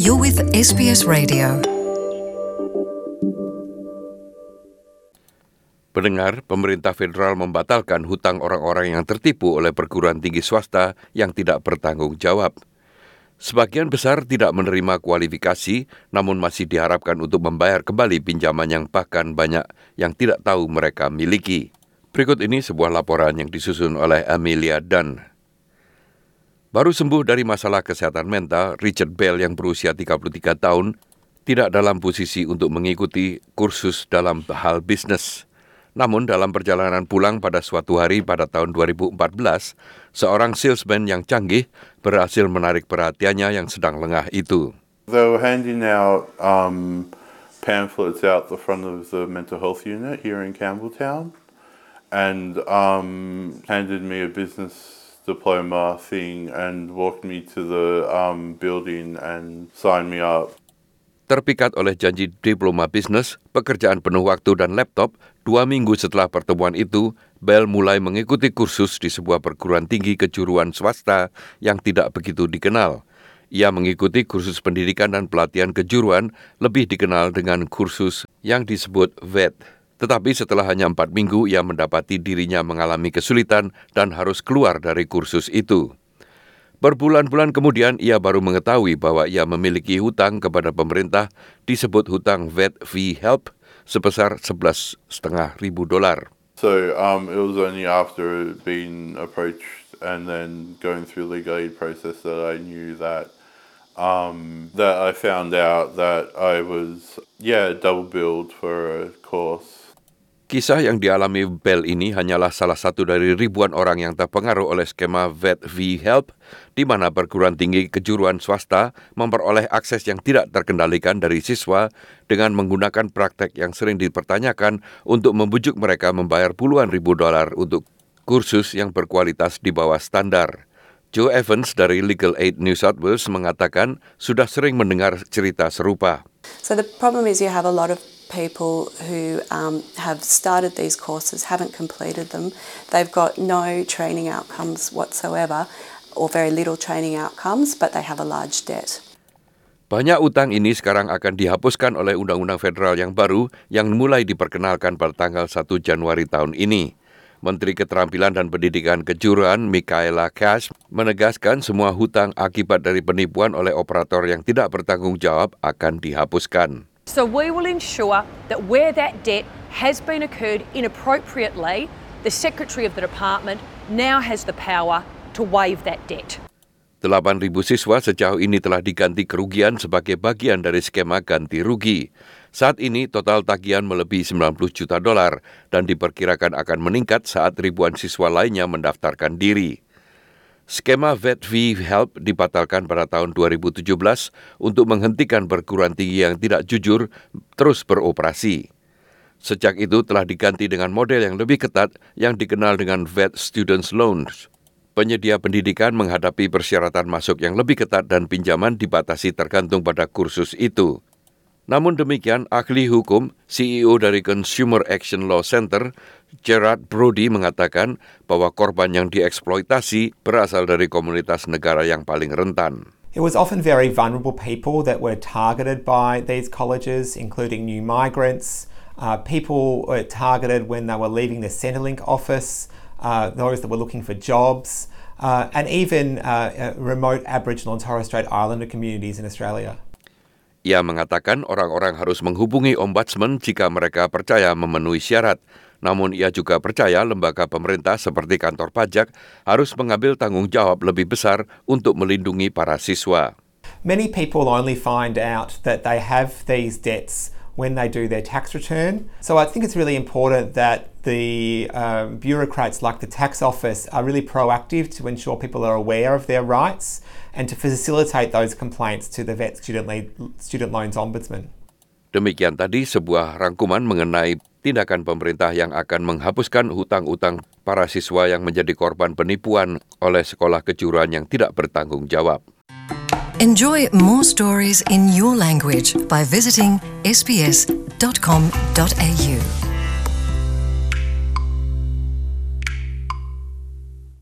You're with SBS Radio. Pendengar, pemerintah federal membatalkan hutang orang-orang yang tertipu oleh perguruan tinggi swasta yang tidak bertanggung jawab. Sebagian besar tidak menerima kualifikasi, namun masih diharapkan untuk membayar kembali pinjaman yang bahkan banyak yang tidak tahu mereka miliki. Berikut ini sebuah laporan yang disusun oleh Amelia Dunn. Baru sembuh dari masalah kesehatan mental, Richard Bell yang berusia 33 tahun tidak dalam posisi untuk mengikuti kursus dalam hal bisnis. Namun dalam perjalanan pulang pada suatu hari pada tahun 2014, seorang salesman yang canggih berhasil menarik perhatiannya yang sedang lengah itu. They were handing out um, pamphlets out the front of the mental health unit here in Campbelltown and um, handed me a business diploma thing and walked me to the um, building and signed me up. Terpikat oleh janji diploma bisnis, pekerjaan penuh waktu dan laptop, dua minggu setelah pertemuan itu, Bell mulai mengikuti kursus di sebuah perguruan tinggi kejuruan swasta yang tidak begitu dikenal. Ia mengikuti kursus pendidikan dan pelatihan kejuruan lebih dikenal dengan kursus yang disebut VET. Tetapi setelah hanya empat minggu, ia mendapati dirinya mengalami kesulitan dan harus keluar dari kursus itu. Berbulan-bulan kemudian, ia baru mengetahui bahwa ia memiliki hutang kepada pemerintah disebut hutang Vet V Help sebesar 11,5 ribu dolar. So um, it was only after being approached and then going through legal aid process that I knew that um, that I found out that I was yeah double billed for a course Kisah yang dialami Bell ini hanyalah salah satu dari ribuan orang yang terpengaruh oleh skema Vet V Help, di mana perguruan tinggi kejuruan swasta memperoleh akses yang tidak terkendalikan dari siswa dengan menggunakan praktek yang sering dipertanyakan untuk membujuk mereka membayar puluhan ribu dolar untuk kursus yang berkualitas di bawah standar. Joe Evans dari Legal Aid New South Wales mengatakan sudah sering mendengar cerita serupa. So the problem is you have a lot of people who um, have started these courses haven't completed them. They've got no training outcomes whatsoever or very little training outcomes, but they have a large debt. Banyak utang ini sekarang akan dihapuskan oleh undang-undang federal yang baru yang mulai diperkenalkan pada tanggal 1 Januari tahun ini. Menteri Keterampilan dan Pendidikan Kejuruan Michaela Cash menegaskan semua hutang akibat dari penipuan oleh operator yang tidak bertanggung jawab akan dihapuskan. So we will ensure that where that debt has been occurred inappropriately, the Secretary of the Department now has the power to waive that debt. 8.000 siswa sejauh ini telah diganti kerugian sebagai bagian dari skema ganti rugi. Saat ini total tagihan melebihi 90 juta dolar dan diperkirakan akan meningkat saat ribuan siswa lainnya mendaftarkan diri. Skema Vet V Help dibatalkan pada tahun 2017 untuk menghentikan perguruan tinggi yang tidak jujur terus beroperasi. Sejak itu telah diganti dengan model yang lebih ketat yang dikenal dengan Vet Students Loans. Penyedia pendidikan menghadapi persyaratan masuk yang lebih ketat dan pinjaman dibatasi tergantung pada kursus itu. Namun demikian, ahli hukum, CEO dari Consumer Action Law Center, Gerard Brody mengatakan bahwa korban yang dieksploitasi berasal dari komunitas negara yang paling rentan. It was often very vulnerable people that were targeted by these colleges, including new migrants, uh, people were targeted when they were leaving the Centrelink office, uh, those that were looking for jobs, uh, and even uh, remote Aboriginal and Torres Strait Islander communities in Australia. Ia mengatakan orang-orang harus menghubungi ombudsman jika mereka percaya memenuhi syarat. Namun ia juga percaya lembaga pemerintah seperti kantor pajak harus mengambil tanggung jawab lebih besar untuk melindungi para siswa. Many people only find out that they have these debts when they do their tax return. So I think it's really important that the um, bureaucrats like the tax office are really proactive to ensure people are aware of their rights and to facilitate those complaints to the VET Student, Student Loans Ombudsman. Demikian tadi sebuah rangkuman mengenai tindakan pemerintah yang akan menghapuskan hutang-hutang para siswa yang menjadi korban penipuan oleh sekolah kejuruan yang tidak bertanggung jawab. Enjoy more stories in your language by visiting sbs.com.au.